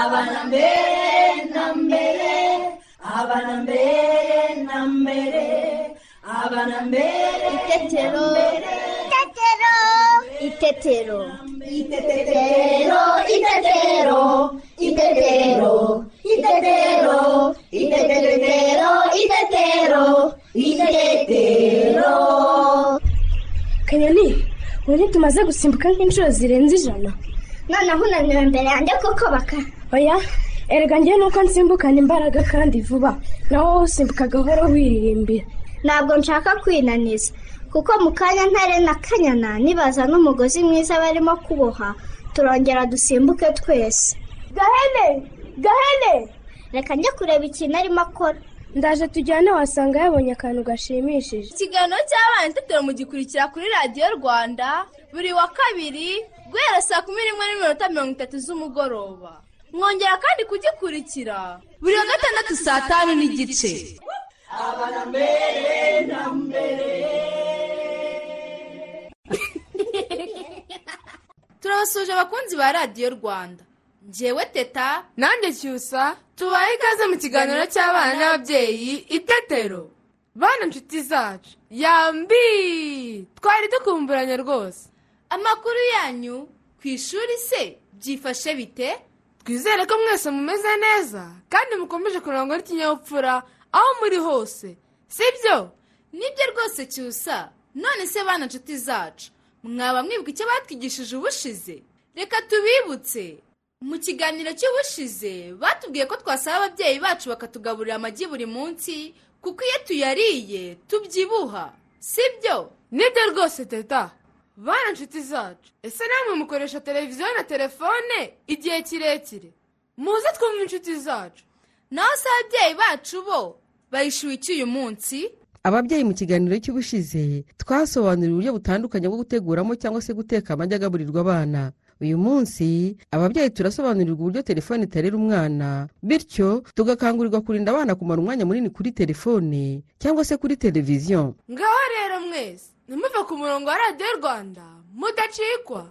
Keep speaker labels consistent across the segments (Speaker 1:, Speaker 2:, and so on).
Speaker 1: abana mbere na mbere abana mbere na mbere abana mbere
Speaker 2: Itetero. Itetero.
Speaker 1: Itetero, itetero, itetero, itetero, itetero, itetero, itetero.
Speaker 3: kanyoni ubu tumaze gusimbuka nk'inshuro zirenze ijana
Speaker 2: noneho unaniwe imbere yanjye kuko baka
Speaker 3: oya erega njyewe nuko nsimbukana imbaraga kandi vuba. Nawe wowe usimbuka gahoro wiririmbira.
Speaker 2: Ntabwo nshaka kwinaniza. Kuko mu kanya ntare na kanyana nibaza n'umugozi mwiza barimo kuboha turongera dusimbuke twese.
Speaker 3: Gahene! Gahene!
Speaker 2: Reka njye kureba ikintu arimo akora.
Speaker 3: Ndaje tujyane wasanga yabonye akantu gashimishije.
Speaker 4: Ikiganiro cy'abana itetero mugikurikira kuri radiyo rwanda buri wa kabiri guhera saa kumi n'imwe n'iminota mirongo itatu z'umugoroba. Mwongera kandi kugikurikira buri wa gatandatu saa tanu n'igice. Turabasuje abakunzi ba radiyo rwanda. Njyewe teta
Speaker 5: nanjye cyusa tubaye ikaze mu kiganiro cy'abana n'ababyeyi itetero. Bana nshuti zacu. Yambi twari dukumburanye rwose.
Speaker 4: Amakuru yanyu ku ishuri se byifashe bite?
Speaker 5: Twizere ko mwese mumeze neza kandi mukomeje kurangwa n'ikinyabupfura aho muri hose. Sibyo?
Speaker 4: Nibyo rwose cyusa. None se bana nshuti zacu mwaba mwibuka icyo batwigishije ubushize? Reka tubibutse. Mu kiganiro cy'ubushize batubwiye ko twasaba ababyeyi bacu bakatugaburira amagi buri munsi kuko iyo tuyariye tubyibuha. Sibyo?
Speaker 5: Nibyo rwose teta. Bana nshuti zacu. Ese namwe mukoresha televiziyo na telefone? Igihe kirekire. Muze twumve inshuti zacu.
Speaker 4: Naho se ababyeyi bacu bo bayishyuye iki uyu munsi.
Speaker 6: Ababyeyi mu kiganiro cy'ubushize twasobanuriye uburyo butandukanye bwo guteguramo cyangwa se guteka amagi agaburirwa abana. Uyu munsi ababyeyi turasobanurirwa uburyo telefone itarera umwana bityo tugakangurirwa kurinda abana kumara umwanya munini kuri telefone cyangwa se kuri televiziyo
Speaker 5: ngaho rero mwese ntimuve ku murongo wa radiyo rwanda mudacikwa.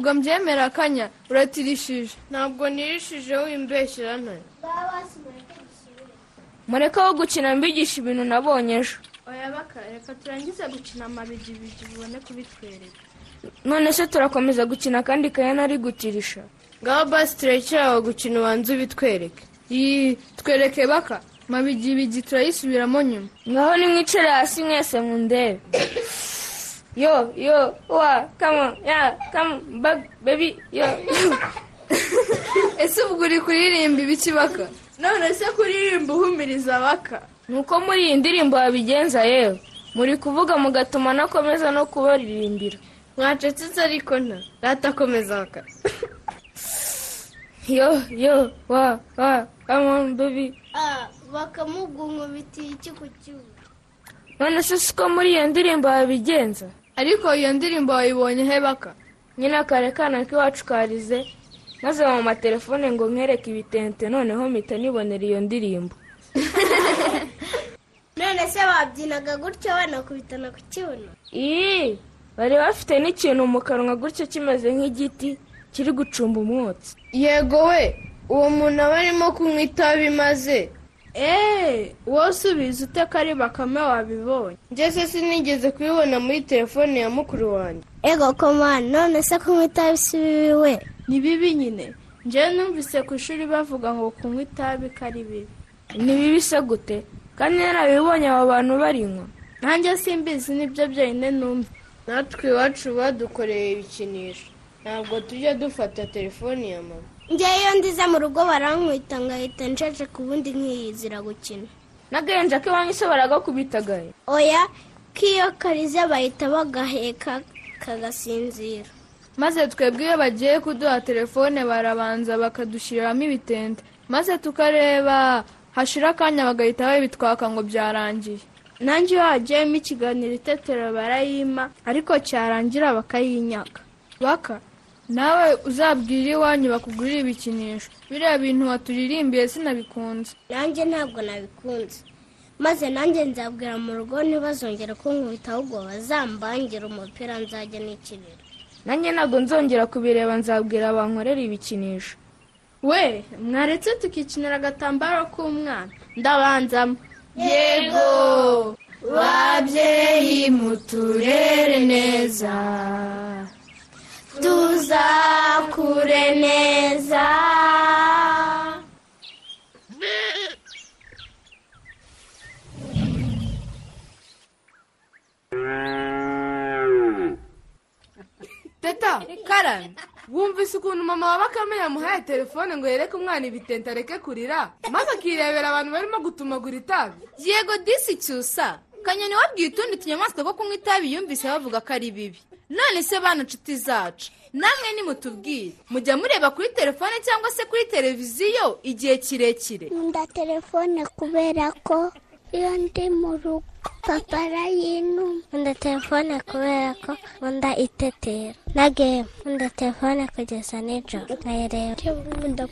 Speaker 5: Ntabwo mbyemera akanya uratirishije ntabwo nirishije wimbeshyira ntare
Speaker 3: mureke wo gukina mbigisha ibintu nabonye ejo.
Speaker 5: Oya baka reka turangize gukina amabigibigi bibone kubitwereka.
Speaker 3: None se turakomeza gukina kandi kayana ari gutirisha.
Speaker 5: Ngaho basi turekere aho gukina ubanza ubitwereke. Iyi twereke baka. Mabigibigi turayisubiramo nyuma.
Speaker 3: Ngaho nimwicare hasi mwese mundebe. Yo yo wa kama ya kama bag baby yo.
Speaker 5: Ese ubwo uri kuririmba ibiki baka? None se kuririmba uhumiriza baka?
Speaker 3: Nuko muri iyi ndirimbo babigenza yewe muri kuvuga mugatuma nakomeza no kubaririmbira.
Speaker 5: Mwacecetse ariko nta. Ratakomeza baka.
Speaker 3: Yo yo wa wa kama baby.
Speaker 2: Bakamugungubitiye iki ku cyuma?
Speaker 3: None se siko muri iyo ndirimbo babigenza
Speaker 5: ariko iyo ndirimbo wayibonye he baka?
Speaker 3: Nyine akare kana k'iwacu karize. Maze mu matelefone ngo nkereke ibitente noneho mpita nibonera iyo ndirimbo.
Speaker 2: None se babyinaga gutyo banakubitana ku kibuno?
Speaker 3: Iyi bari bafite n'ikintu mu kanwa gutyo kimeze nk'igiti kiri gucumba umwotsi.
Speaker 5: Yego we uwo muntu aba arimo kunywa itabi maze.
Speaker 7: Eee wowe usubiza ute ko ari bakame wabibonye?
Speaker 5: Njye sinigeze kubibona muri telefone ya mukuru wanjye.
Speaker 8: Ego komani none se kunywa itabi si bibi we?
Speaker 7: Ni bibi nyine. Njyewe numvise ku ishuri bavuga ngo kunywa itabi ko ari bibi. Ni bibi se gute? Kandi narabibonye abo bantu barinywa. Nanjye simbizi ni byo byonyine numva
Speaker 5: natwe iwacu badukoreye ibikinisho. Ntabwo tujya dufata telefone ya mama.
Speaker 8: Njyewe iyo ndize mu rugo barankwita ngahita njeje ku bundi nkiyizira gukina.
Speaker 7: N'agahinja k'iwanyu se baragakubitagaye
Speaker 8: oya k'iyo karize bahita bagaheka kagasinzira.
Speaker 7: Maze twebwe iyo bagiye kuduha telefone barabanza bakadushyiriramo ibitente. Maze tukareba hashira akanya bagahita babitwaka ngo byarangiye. Nanjye iyo hagiyemo ikiganiro itetero barayima ariko cyarangira bakayinyaka. Baka nawe uzabwire iwanyu bakugurira ibikinisho. Biriya bintu waturirimbiye sinabikunze.
Speaker 8: Nanjye ntabwo nabikunze. Maze nanjye nzabwira mu rugo ntibazongere kunkubita ahubwo bazambangira umupira nzajya nikinira.
Speaker 7: Nanjye ntabwo nzongera kubireba nzabwira bankorera ibikinisho. We mwaretse tukikinira agatambaro k'umwana. Ndabanzamo. Yego! Babyeyi muturere neza. Tuzakure neza.
Speaker 5: Teta karani wumvise ukuntu mama wa bakame yamuhaye telefone ngo yereke umwana ibitente areke kurira? Maze akirebera abantu barimo gutumagura itabi.
Speaker 9: Yego disi cyusa kanyoni wabwiye utundi tunyamaswa ko kunywa itabi yumvise bavuga ko ari bibi. None se bana nshuti zacu. Namwe nimutubwire. Mujya mureba kuri telefone cyangwa se kuri televiziyo igihe kirekire.
Speaker 8: Nkunda telefone kubera ko iyo ndi mu rugo papa arayinuma nkunda telefone kubera ko nkunda itetero. Na gemu nkunda telefone kugeza nijoro. Nkayireba nkunda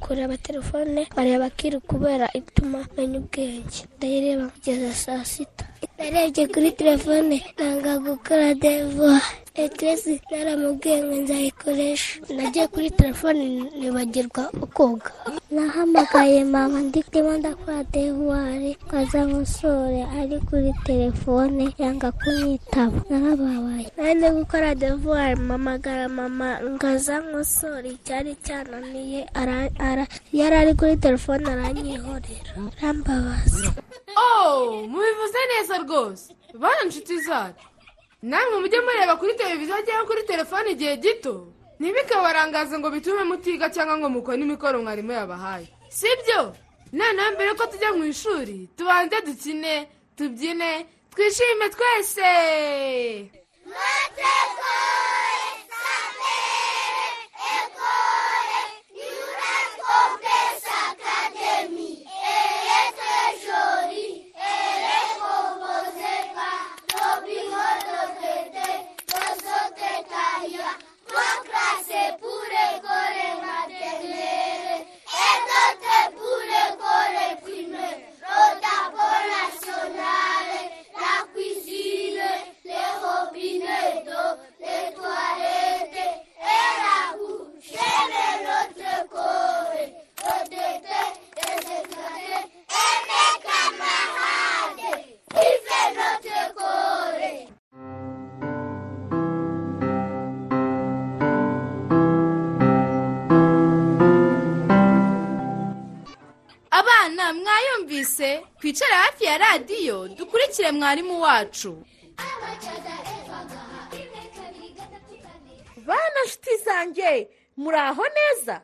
Speaker 8: kureba telefone nkareba kiri kubera ituma menya ubwenge. Ndayireba kugeza saa sita. Narebye kuri telefone nanga gukora devuwari etiresi naramubwiye ngo nzayikoresha nagiye kuri telefone nibagirwa koga. Nahamagaye mama ndimo ndakora devuwari nkaza nk'usore ari kuri telefone yanga kunyitaba. Narababaye. Nari gukora devuwari mpamagara mama ngaza nk'usore icyari cyananiye yari ari kuri telefone aranyihorera. Arambabaza
Speaker 5: oh mubivuze neza rwose. Bana nshuti zacu. Namwe mujye mureba kuri televiziyo cyangwa kuri telefone igihe gito ntibikabarangaze ngo bitume mutiga cyangwa ngo mukore imikoro mwarimu yabahaye. Si byo noneho mbere ko tujya mu ishuri tubanze dukine tubyine twishime twese!
Speaker 9: Abana mwarimu wacu.
Speaker 10: Bana nshuti zanjye muri aho neza?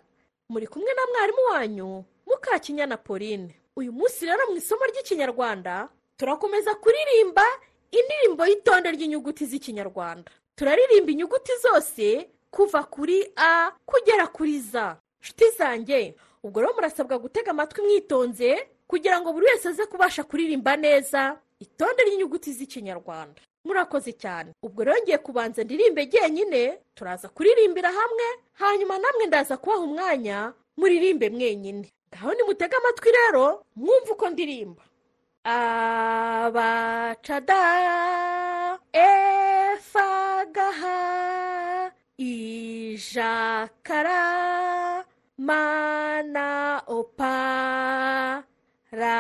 Speaker 10: Muri kumwe na mwarimu wanyu mukakinyana pauline. Uyu munsi rero mu isomo ry'ikinyarwanda turakomeza kuririmba indirimbo y'itonde ry'inyuguti z'ikinyarwanda. Turaririmba inyuguti zose kuva kuri a kugera kuri za nshuti zanjye ubwo rero murasabwa gutega amatwi mwitonze kugira ngo buri wese aze kubasha kuririmba neza. Itonde ry'inyuguti z'ikinyarwanda. Murakoze cyane. Ubwo rero ngiye kubanza ndirimbe jyenyine turaza kuririmbira hamwe hanyuma namwe ndaza kubaha umwanya muririmbe mwenyine. Ngaho nimutege amatwi rero mwumve uko ndirimba. Abacada efagaha ijakara mana opa. Ra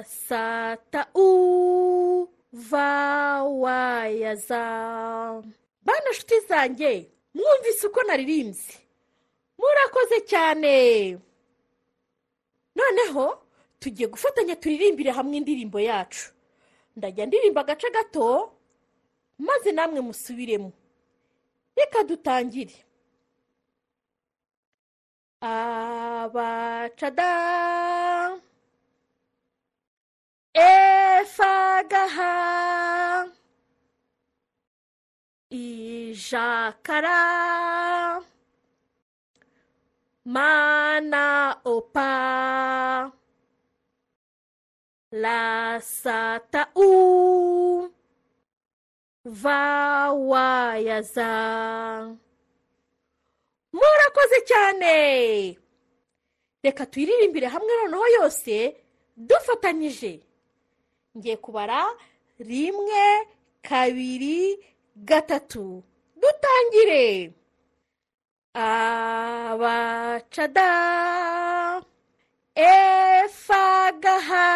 Speaker 10: ra sa ta u va wa ya za. Bana nshuti zanjye mwumvise uko naririmbye. Murakoze cyane. Noneho tugiye gufatanya turirimbire hamwe indirimbo yacu. Ndajya ndirimba agace gato maze namwe musubiremo. Reka dutangire. Abacada efagaha ijakara mana opa. La sata u va wa ya za murakoze cyane reka tuyiririmbire hamwe noneho yose. Dufatanyije ngiye kubara rimwe kabiri gatatu. Dutangire. Abacada. Efagaha.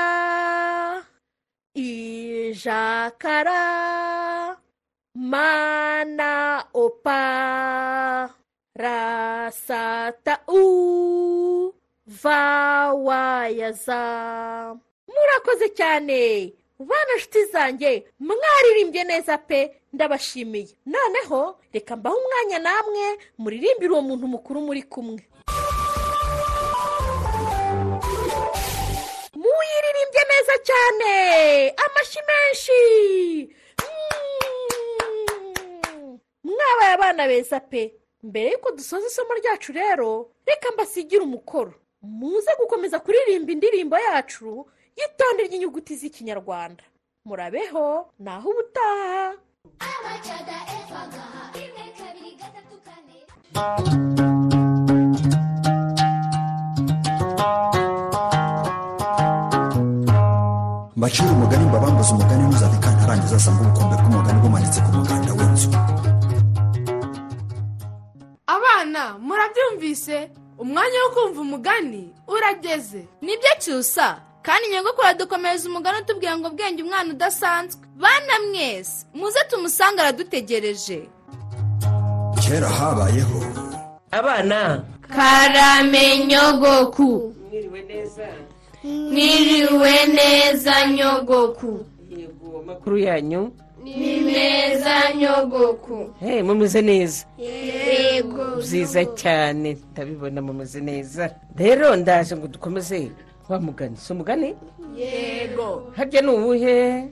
Speaker 10: Ijakara. Mana opa. Rasata u va wa ya za. Murakoze cyane. Bana nshuti zanjye mwaririmbye neza pe ndabashimiye. Noneho reka mbahe umwanya namwe muririmbire uwo muntu mukuru muri kumwe. Muyiririmbye neza cyane. Amashyi menshi. Mm. mwabaye abana beza pe. Mbere y'uko dusoza isomo ryacu rero reka mbasigire umukoro. Muze gukomeza kuririmba indirimbo yacu y'itonde ry'inyuguti z'ikinyarwanda. Murabeho naho ubutaha.
Speaker 11: Mbacire umugani mbabambuze umugani ntuzave kantarangiza asanga ubukombe bw'umugani bumanitse ku muganda w'inzu.
Speaker 5: Abana murabyumvise? Umwanya wo kumva umugani urageze.
Speaker 4: Nibyo cyusa? Kandi nyogokuru aradukomereza umugani utubwira ngo bwenge umwana udasanzwe. Bana mwese muze tumusange aradutegereje.
Speaker 11: Kera habayeho.
Speaker 12: Abana.
Speaker 3: Karame nyogoku.
Speaker 12: Mwiriwe neza.
Speaker 3: Mwiriwe neza nyogoku.
Speaker 12: Yego amakuru yanyu.
Speaker 3: Ni meza nyogoku.
Speaker 12: Hey, mumeze neza.
Speaker 3: Yego.
Speaker 12: Byiza cyane ndabibona mumeze neza. Rero ndaje ngo dukomeze. Wa mugani si umugani
Speaker 3: yego
Speaker 12: harya ni uwuhe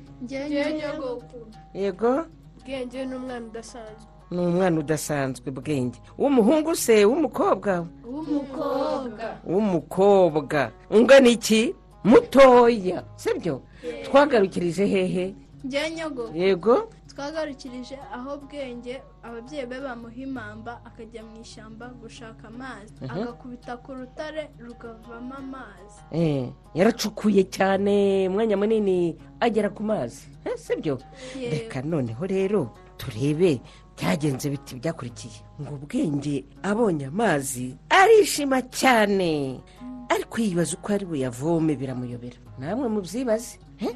Speaker 12: yego.
Speaker 3: Bwenge ni umwana udasanzwe.
Speaker 12: Ni umwana udasanzwe bwenge. W'umuhungu se? W'umukobwa?
Speaker 3: W'umukobwa.
Speaker 12: W'umukobwa. Ungana iki mutoya. Sibyo? Twagarukirije hehe? Yego.
Speaker 7: Twagarukirije aho bwenge ababyeyi be bamuha impamba akajya mu ishyamba gushaka amazi.
Speaker 12: Mhm.
Speaker 7: agakubita ku rutare rukavamo amazi.
Speaker 12: Eh, yaracukuye cyane umwanya munini agera ku mazi. Eh, sibyo
Speaker 7: Yego.
Speaker 12: reka noneho rero turebe byagenze biti byakurikiye. Ngo ubwenge abonye amazi arishima cyane. Ariko yibaza uko ari buyavome biramuyobera. Namwe mubyibaze eh?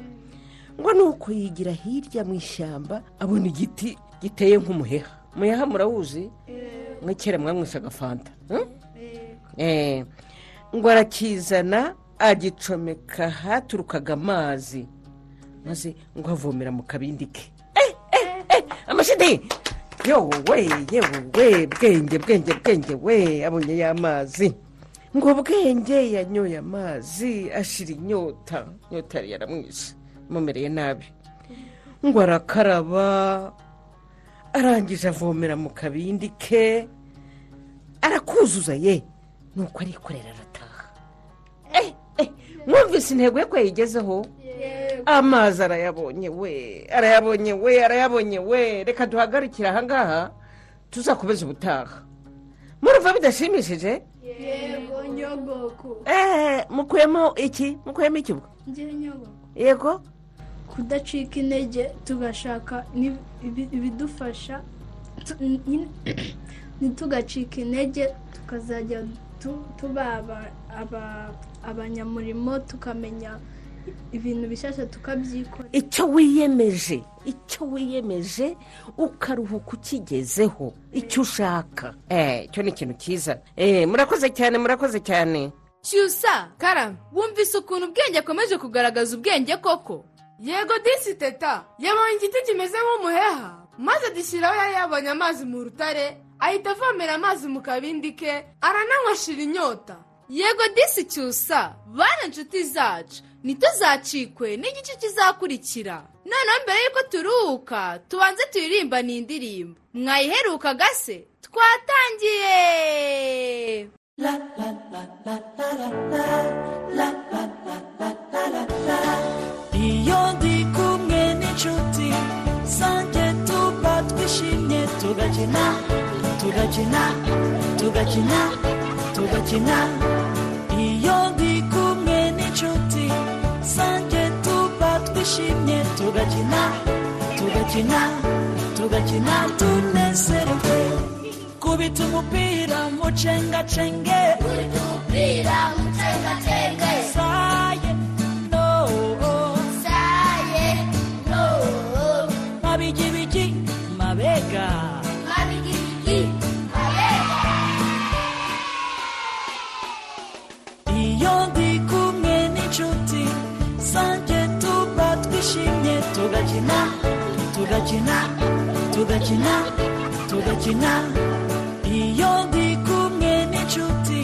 Speaker 12: Ngo ni uko yigira hirya mu ishyamba abona igiti giteye nk'umuheha. Umuheha murawuzi mwe kera mwamwisaga fanta eh? Eh, ngo arakizana agicomeka haturukaga amazi. Maze ngo avomera mu kabindi ke. Eh, eh, amashidi! Yowe yewe bwenge bwenge bwenge we abonye y'amazi ngo bwenge yanyoye amazi ashira inyota. Inyota yari yaramwishe. Imumereye nabi. Ngo arakaraba arangije avomera mu kabindi ke arakuzuza ye. Nuko arikorera arataha. Eh eh mwumvise intego ye ko yayigezeho amazi arayabonye we arayabonye we arayabonye we. Reka duhagarikire ahangaha tuzakomeza ubutaha. Murumva bidashimishije?
Speaker 7: Yego nyogoku
Speaker 12: eh mukuyemo iki? Mukuyemo iki? Yego.
Speaker 7: Kudacika intege tugashaka ibidufasha ntitugacike intege tukazajya tu- tuba aba- aba- abanyamurimo tukamenya ibintu bishyashya tukabyikora.
Speaker 12: Icyo wiyemeje icyo wiyemeje ukaruhuka ukigezeho. Icyo ushaka. Eh, icyo ni ikintu cyiza. Eh, murakoze cyane murakoze cyane.
Speaker 4: Cyusa karame wumvise ukuntu ubwenge akomeje kugaragaza ubwenge koko?
Speaker 5: Yego disi teta yabonye igiti kimeze nk'umuheha maze gishyiraho yari yabonye amazi mu rutare ahita avomera amazi mu kabindi ke arananywa ashira inyota
Speaker 4: yego disi cyusa bana inshuti zacu ntituzacikwe n'igice kizakurikira noneho mbere y'uko turuhuka tubanze turirimba ni indirimbo mwayiherukaga se twatangiye
Speaker 13: iyo ndi kumwe n'inshuti zanjye tuba twishimye tugakina tugakina tugakina tugakina iyo ndi kumwe n'inshuti zanjye tuba twishimye tugakina tugakina tugakina tunezerewe kubita umupira mucengacenge kubita umupira mucengacenge tugakina tugakina tugakina iyo ndi kumwe n'inshuti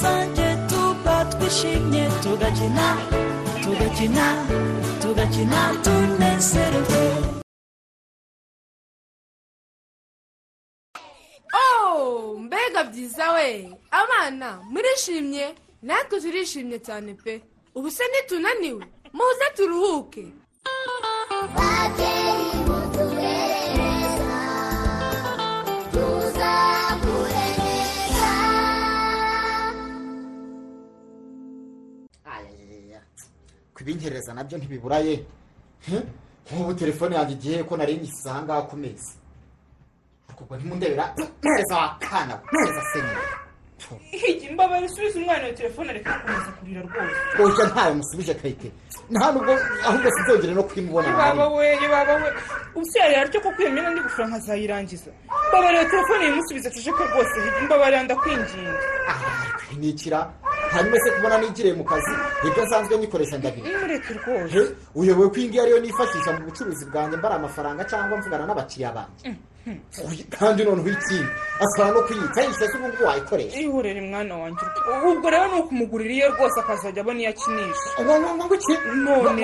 Speaker 13: zanjye tuba twishimye. Tugakina tugakina tugakina tunezerewe.
Speaker 5: Oh mbega byiza we. Abana murishimye? Natwe turishimye cyane pe. Ubu se ntitunaniwe muze turuhuke.
Speaker 14: Kubinkereza na byo ntibiburaye. Nk'ubu telefone yanjye igihe ko nari nyisize ahangaha ku meza ariko ubwo ntimundebera. Neza wakana neza senyeri
Speaker 15: higi mbabare usubize umwana wa telefone areka gukomeza kurira rwose.
Speaker 14: Oya ntayo musubije kayite nta nubwo ahubwo sinzongere no kwimubona
Speaker 15: baba we baba we. Ubusa yari aryo ko kwiyemera ndi gufura nkazayirangiza mbabarira telefone yimusubize tuje ko rwose higi mbabarira ndakwinginga
Speaker 14: nikira hanyuma se kubona nigiriye mu kazi. Ibyo nsanzwe nyikoresha ndabiri
Speaker 15: mureke rwose.
Speaker 14: He, uyobewe ko iyi ngiyi ariyo nifashisha mu bucuruzi bwanjye mbara amafaranga cyangwa mvugana n'abakiriya banjye. Uy, kandi noneho ikindi asaba no kuyita yishyura se ubu ngubu wayikoresha
Speaker 15: ihorere mwana wanjye ubwo rero ni ukumugurira iyo rwose akazajya abona iyo akinisha none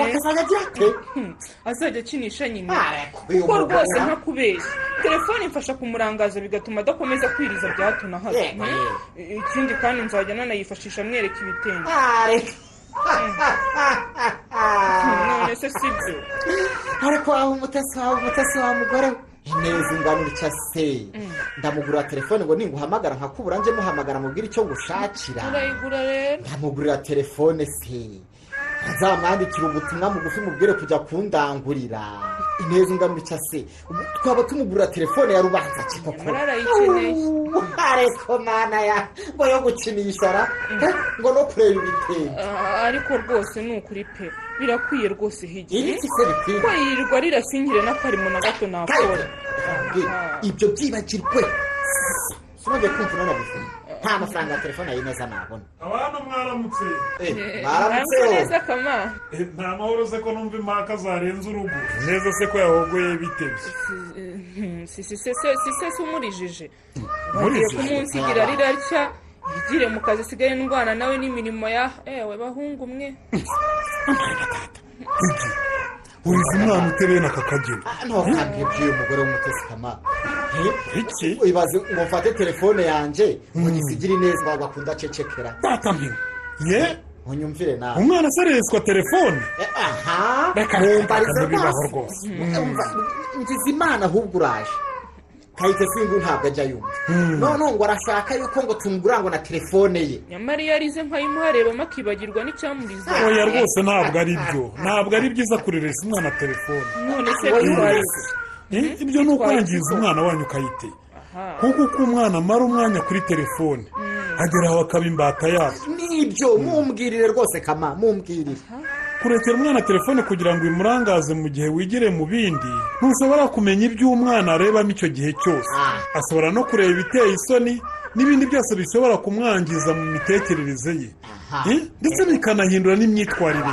Speaker 15: azajya akinisha nyine kuko rwose ntakubeshya telefone imfasha kumurangaza bigatuma adakomeza kwiriza bya hato na hato ikindi kandi nzajya nanayifashisha mwereka ibitenge
Speaker 14: Ah,
Speaker 15: none se si byo
Speaker 14: ariko waba umutasi wawe umutasi wa mugore we ineza ingano icyo se? Ndamugurira telefone ngo ninguhamagara nkakubura njye muhamagara mubwire icyo ngushakira. Ndamugurira telefone se. Nzamwandikira ubutumwa mugufi mubwire kujya kundangurira. Ineza icyo se twaba tumugurira telefone ya rubanza ki koko
Speaker 15: Murarayikeneye.
Speaker 14: ariko mana ya ngo yo gukinisha ra Eh, ngo no kureba ibitenge
Speaker 15: Ah, ariko rwose ni ukuri pe birakwiye rwose higi
Speaker 14: Ibiki se bikwiye?
Speaker 15: ko yirirwa rirasingire n'akarimo na gato nakora
Speaker 14: ibyo byibagirwe sinongeye kumva unanabivuga nta mafaranga ya telefone ya ineza nabona
Speaker 16: abantu mwaramutse
Speaker 14: mwaramutse
Speaker 15: neza kama
Speaker 16: Eh, nta mahoro se ko numva impaka zarenze urugo neza se ko yahogoye bitebye
Speaker 15: si si se se- si se se umurijije. Bagiye
Speaker 16: Umurijije?
Speaker 15: kumunsigira rirarya yigire mu kazi asigaye ndwana nawe n'imirimo ya ewe bahungu mwe.
Speaker 16: Uriza umwana utereye n'aka kageni
Speaker 14: ntukabwe by'uyu mugore w'umutesi iki ibaze ngo mfate telefone yanjye ngo gisigire ineza bakunda acecekera.
Speaker 16: Batamenya ye?
Speaker 14: Unyumvire nawe
Speaker 16: umwana se areswa telefone.
Speaker 14: Aha.
Speaker 16: Reka,
Speaker 14: mumbarize
Speaker 16: reka, ntibibaho
Speaker 14: rwose.
Speaker 16: rwose.
Speaker 14: Umva, ngize imana ahubwo uraje. Kayite singu ntabwo ajya yumva. Noneho ngo arashaka yuko ngo tumugura ngo na telefone ye.
Speaker 15: Nyamara iyo arize nkayimuharebamo akibagirwa n'icyamuriza.
Speaker 16: Oya rwose ntabwo ari byo ntabwo ari byiza kureresa umwana telefone.
Speaker 15: None se
Speaker 16: Eh, eh, ibyo ni ukwangiza umwana wanyu ukayite. Kuko uko umwana amara umwanya kuri telefone agera aho akaba imbata yabyo
Speaker 14: ni byo mumbwirire rwose kama mumbwirire.
Speaker 16: Kurekera umwana telefone kugira ngo imurangaze mu gihe wigire mu bindi ntushobora kumenya ibyo umwana arebamo icyo gihe cyose. Ashobora no kureba ibiteye isoni n'ibindi byose bishobora kumwangiza mu mitekerereze ye. Eh, ndetse bikanahindura n'imyitwarire.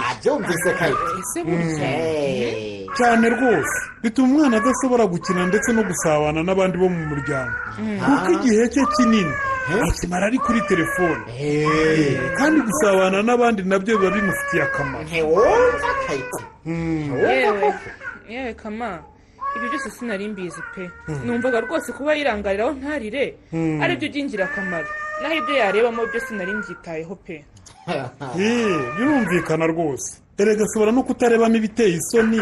Speaker 16: Ye
Speaker 14: Eh.
Speaker 16: cyane rwose. Bituma umwana adashobora gukina ndetse no gusabana n'abandi bo mu muryango. Kuko igihe cye kinini akimara ari kuri telefone. Eh, kandi gusabana n'abandi na byo biba bimufitiye akamaro.
Speaker 14: Ntiwumva kayite
Speaker 5: yewe. yewe kama. Ibyo byose sinari mbizi pe. Numvaga rwose kuba yirangariraho ntarire
Speaker 16: Mm.
Speaker 5: ari byo by'ingirakamaro naho ibyo yarebamo byo sinari mbyitayeho pe.
Speaker 16: Eh, birumvikana rwose. Erega ashobora no kutarebamo ibiteye isoni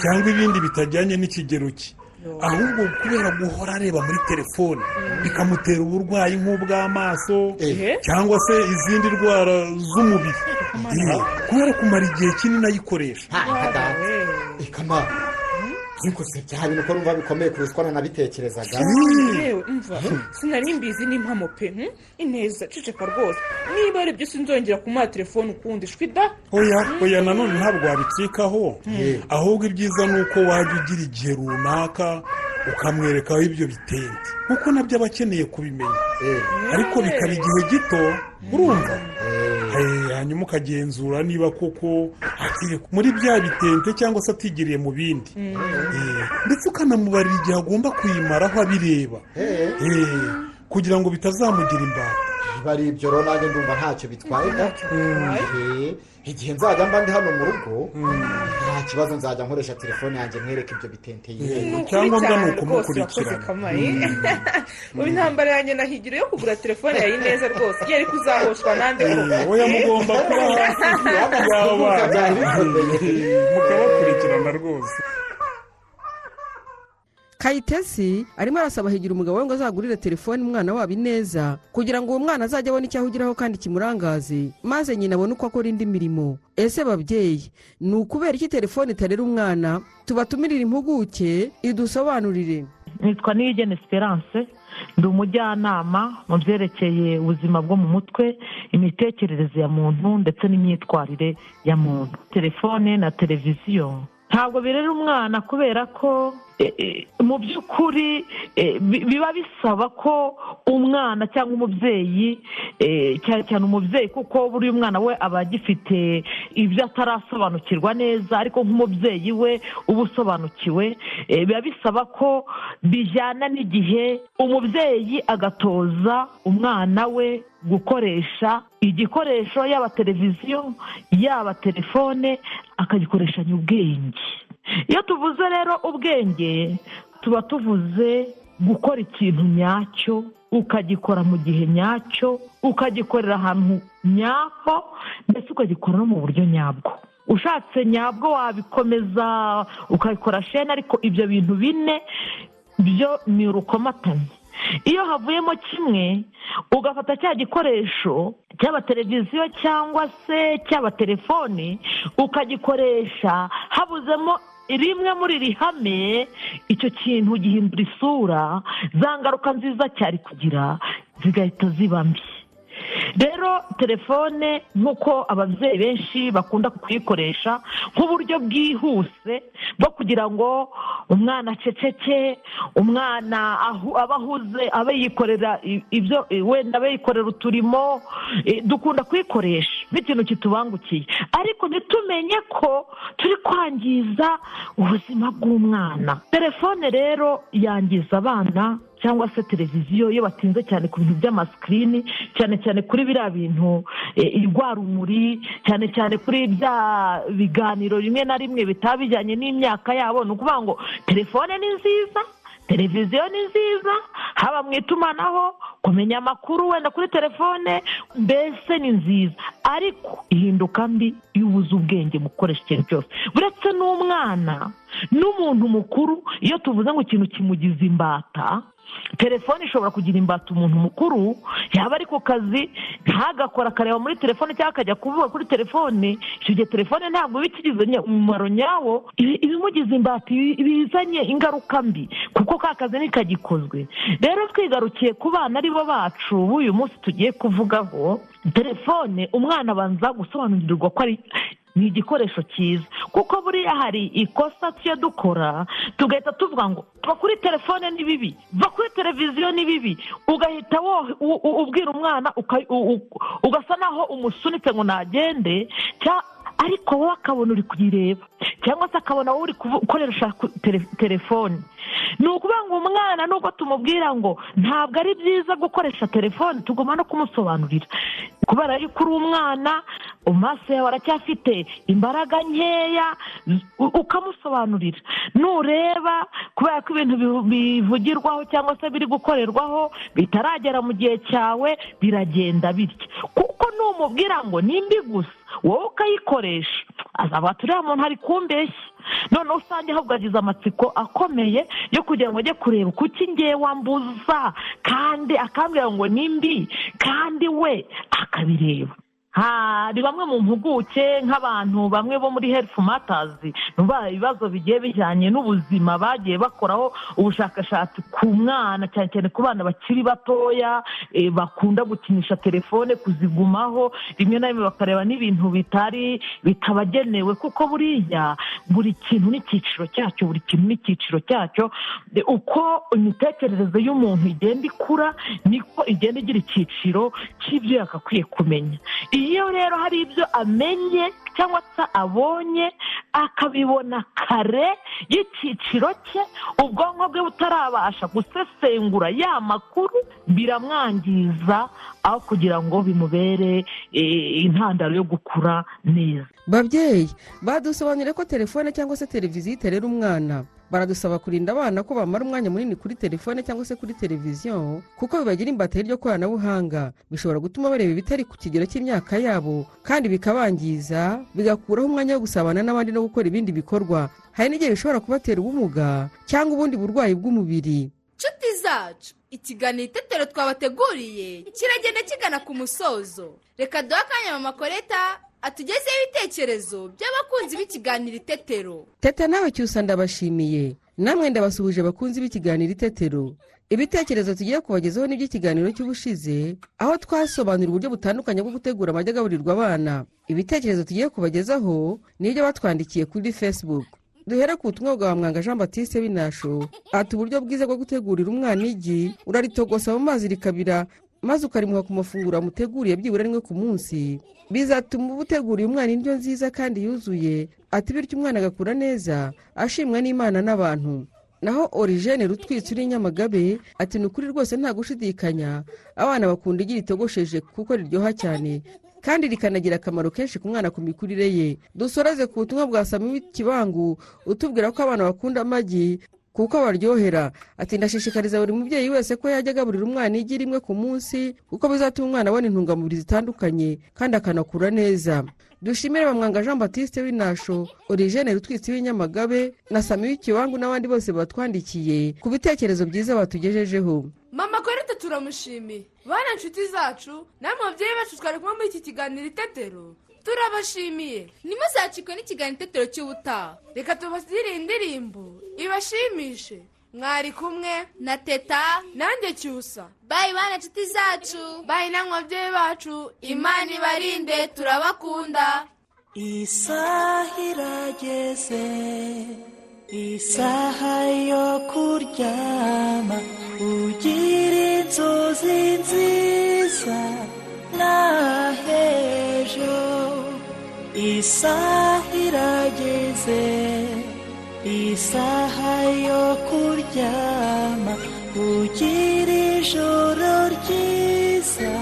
Speaker 16: cyangwa ibindi bitajyanye n'ikigero cye. Ahubwo kubera guhora areba muri telefone bikamutera uburwayi nk'ubw'amaso
Speaker 14: Eh.
Speaker 16: cyangwa se izindi ndwara z'umubiri. Eh, kubera kumara igihe kinini ayikoresha.
Speaker 14: Ikama ariko se bya bintu ko numva bikomeye kurusha uko nanabitekerezaga
Speaker 5: yewe umva sinari mbizi n'impamo pe hmm? ineza ceceka rwose. Niba ari byo sinzongera kumuha telefone ukundi shwida
Speaker 16: oya oya nanone ntabwo wabicikaho
Speaker 14: Mm.
Speaker 16: ahubwo ibyiza ni uko wajya ugira igihe runaka ukamwerekaho ibyo bitente. Kuko na byo aba akeneye kubimenya. Ariko bikaba igihe gito urumva? Hanyuma ukagenzura niba koko muri bya bitente cyangwa se atigiriye mu bindi. Eh, ndetse ukanamubarira igihe agomba kuyimaraho abireba.
Speaker 14: Eh,
Speaker 16: kugira ngo bitazamugira imbata.
Speaker 14: Niba ari ibyo rero nanjye ndumva ntacyo bitwaye. Igihe nzajya mba ndi hano mu rugo nta kibazo nzajya nkoresha telefone yanjye mwereke ibyo bitente
Speaker 16: Yego,
Speaker 14: yiwe
Speaker 16: icyangombwa ni ukumukurikirana.
Speaker 5: kamaye ubu intambara yanjye nahigira yo kugura telefone yawe neza rwose. Yari kuzahoshwa nande
Speaker 16: Eh, oya mugomba kuba hafi. Y'abana mukabakurikirana rwose.
Speaker 6: Kayitesi arimo arasaba higira umugabo we ngo azagurire telefone umwana wabo ineza kugira ngo uwo mwana azajye abone icyo ahugiraho kandi kimurangaze. Maze nyina abone uko akora indi mirimo. Ese babyeyi ni ukubera iki telefone itarera umwana? Tubatumirire impuguke idusobanurire.
Speaker 17: Nitwa niyigena esperance ndi umujyanama mu byerekeye ubuzima bwo mu mutwe imitekerereze ya muntu ndetse n'imyitwarire ya muntu. Telefone na televiziyo ntabwo birera umwana kubera ko mu by'ukuri eh, bi- biba bisaba ko umwana cyangwa umubyeyi eh, cyane cyane umubyeyi kuko buriya umwana we aba agifite ibyo atarasobanukirwa neza ariko nk'umubyeyi we uba usobanukiwe. Eh, biba bisaba ko bijyana n'igihe umubyeyi agatoza umwana we gukoresha igikoresho yaba televiziyo yaba telefone akagikoreshanya ubwenge iyo tuvuze rero ubwenge tuba tuvuze gukora ikintu nyacyo ukagikora mu gihe nyacyo ukagikorera ahantu nyako ndetse ukagikora no mu buryo nyabwo. Ushatse nyabwo wabikomeza ukabikora shene ariko ibyo bintu bine byo ni urukomatanye. Iyo havuyemo kimwe ugafata cya gikoresho cyaba televiziyo cyangwa se cyaba telefoni ukagikoresha habuzemo rimwe muri iri hame icyo kintu gihindura isura za ngaruka nziza cyari kugira zigahita ziba mbi. Rero telefone nk'uko ababyeyi benshi bakunda kuyikoresha nk'uburyo bwihuse bwo kugira ngo umwana aceceke umwana aba ahuze abe yikorera ibyo wenda abe yikorera uturimo eh, dukunda kuyikoresha nk'ikintu kitubangukiye. Ariko ntitumenye ko turi kwangiza ubuzima bw'umwana. Telefone rero yangiza abana cyangwa se televiziyo iyo batinze cyane ku bintu by'amasikirini cyane cyane kuri biriya bintu eh, irwarumuri cyane cyane kuri bya biganiro rimwe na rimwe bitaba bijyanye n'imyaka yabo. Ni ukuvuga ngo telefone ni nziza televiziyo ni nziza haba mu itumanaho kumenya amakuru wenda kuri telefone mbese ni nziza. Ariko ihinduka mbi iyo ubuze ubwenge mu gukoresha ikintu cyose. Uretse n'umwana n'umuntu mukuru iyo tuvuze ngo ikintu kimugize imbata telefone ishobora kugira imbata umuntu mukuru yaba ari ku kazi ntagakora akareba muri telefone cyangwa akajya kuvuga kuri telefone. Icyo gihe telefone ntabwo iba ikigize umumaro nyawo iba iba imugize imbata ibizanye ingaruka mbi kuko ka kazi ntikagikozwe rero twigarukiye ku bana ari bo bacu b'uyu munsi tugiye kuvugaho telefone umwana abanza gusobanurirwa ko ari ni igikoresho cyiza. Kuko buriya hari ikosa tujya dukora tugahita tuvuga ngo va kuri telefone ni bibi va kuri televiziyo ni bibi. Ugahita ubwira umwana ugasa naho umusunitse ngo nagende ariko wowe akabona uri kuyireba cyangwa se akabona wowe uri kuvu- ukoresha ku- tele- telefone. Ni ukuvuga ngo umwana nubwo tumubwira ngo ntabwo ari byiza gukoresha telefone tugomba no kumusobanurira. Kubera yuko uri umwana amaso yawe aracyafite imbaraga nkeya ukamusobanurira. Nureba kubera ko ibintu bivu- bivugirwaho cyangwa se biri gukorerwaho bitaragera mu gihe cyawe biragenda bityo. Kuko numubwira ngo ni mbi gusa wowe ukayikoresha. Azaba ati uriya muntu ari kumbeshya. Noneho usange ahubwo agize amatsiko akomeye yo kugira ngo ajye kureba kuki ngewe wambuza. Kandi akambwira ngo ni mbi kandi we akabireba. Hari bamwe mu mpuguke nk'abantu bamwe bo muri health matters numva ibibazo bigiye bijyanye n'ubuzima bagiye bakoraho ubushakashatsi ku mwana cyane cyane ku bana bakiri batoya eh, bakunda gukinisha telefone kuzigumaho rimwe na rimwe bakareba n'ibintu bitari bitabagenewe. Kuko buriya buri kintu n'icyiciro cyacyo buri kintu n'icyiciro cyacyo Eh, uko imitekerereze y'umuntu igenda ikura niko igenda igira icyiciro cy'ibyo yagakwiye kumenya. Iyo rero hari ibyo amenye cyangwa se abonye akabibona kare y'icyiciro cye ubwonko bwe butarabasha gusesengura ya makuru biramwangiza aho kugira ngo bimubere eh, intandaro yo gukura neza.
Speaker 6: Babyeyi badusobanurire ko telefone cyangwa se televiziyo iterera umwana. Baradusaba kurinda abana ko bamara umwanya munini kuri telefone cyangwa se kuri televiziyo kuko bibagira imbata y'iryo koranabuhanga bishobora gutuma bareba ibitari ku kigero cy'imyaka yabo kandi bikabangiza bigakuraho umwanya wo gusabana n'abandi no gukora ibindi bikorwa. Hari n'igihe bishobora kubatera ubumuga cyangwa ubundi burwayi bw'umubiri.
Speaker 4: Nshuti zacu. Ikiganiro itetero twabateguriye kiragenda kigana ku musozo. Reka duhe akanya mama koreta atugezeho ibitekerezo by'abakunzi b'ikiganiro itetero.
Speaker 6: Teta nawe cyusa ndabashimiye namwe ndabasuhuje abakunzi b'ikiganiro itetero. Ibitekerezo tugiye kubagezaho n'iby'ikiganiro cy'ubushize aho twasobanura uburyo butandukanye bwo gutegura amajya agaburirwa abana. Ibitekerezo tugiye kubagezaho ni ibyo batwandikiye kuri facebook. Duhere ku butumwa bwa mwanga jean batiste binasho. Ati uburyo bwiza bwo gutegurira umwana igi uraritogosa mu mazi rikabira maze ukarimuha ku mafunguro wamuteguriye byibura rimwe ku munsi. Bizatuma uba uteguriye umwana indyo nziza kandi yuzuye. Ati bityo umwana agakura neza ashimwa n'imana n'abantu. Naho origene rutwitse uri nyamagabe ati ni ukuri rwose nta gushidikanya. Abana bakunda igi ritogosheje kuko riryoha cyane. Kandi rikanagira akamaro kenshi ku mwana ku mikurire ye. Dusoreze ku butumwa bwa sami kibangu utubwira ko abana bakunda amagi kuko baryohera. Ati ndashishikariza buri mubyeyi wese ko yajya agaburira umwana igi rimwe ku munsi kuko bizatuma umwana abona intungamubiri zitandukanye kandi akanakura neza. Dushimire bamwanga jean batiste w'inasho origene rutwitsi w'inyamagabe na sami w'ikiwangu n'abandi bose batwandikiye ku bitekerezo byiza batugejejeho.
Speaker 5: Mama korita turamushimiye. Bana nshuti zacu namwe bacu twari kumwe muri iki kiganiro itetero. Turabashimiye.
Speaker 4: Ntimuzacikwe n'ikiganiro itetero cy'ubutaha
Speaker 5: reka tubasire indirimbo. Ibashimishe. Mwari kumwe
Speaker 4: na teta
Speaker 5: nanjye cyusa.
Speaker 4: Bayi bana nshuti zacu.
Speaker 5: Bayi namwe babyeyi bacu. Imana ibarinde turabakunda.
Speaker 13: Isaha irageze isaha yo kuryama ugira inzozi nziza n'ahejo isaha irageze isaha yo kuryama ugira ijoro ryiza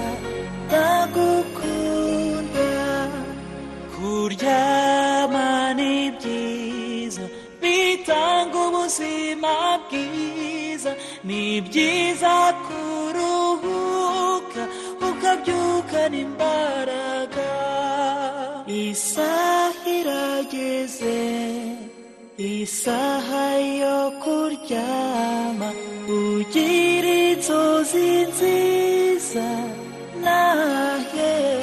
Speaker 13: ndagukunda. Kuryama ni byiza bitanga ubuzima bwiza. Ni byiza kuruhuka ukabyukana imbaraga isaha irageze isaha yo kuryama ugira inzozi nziza n'ahejo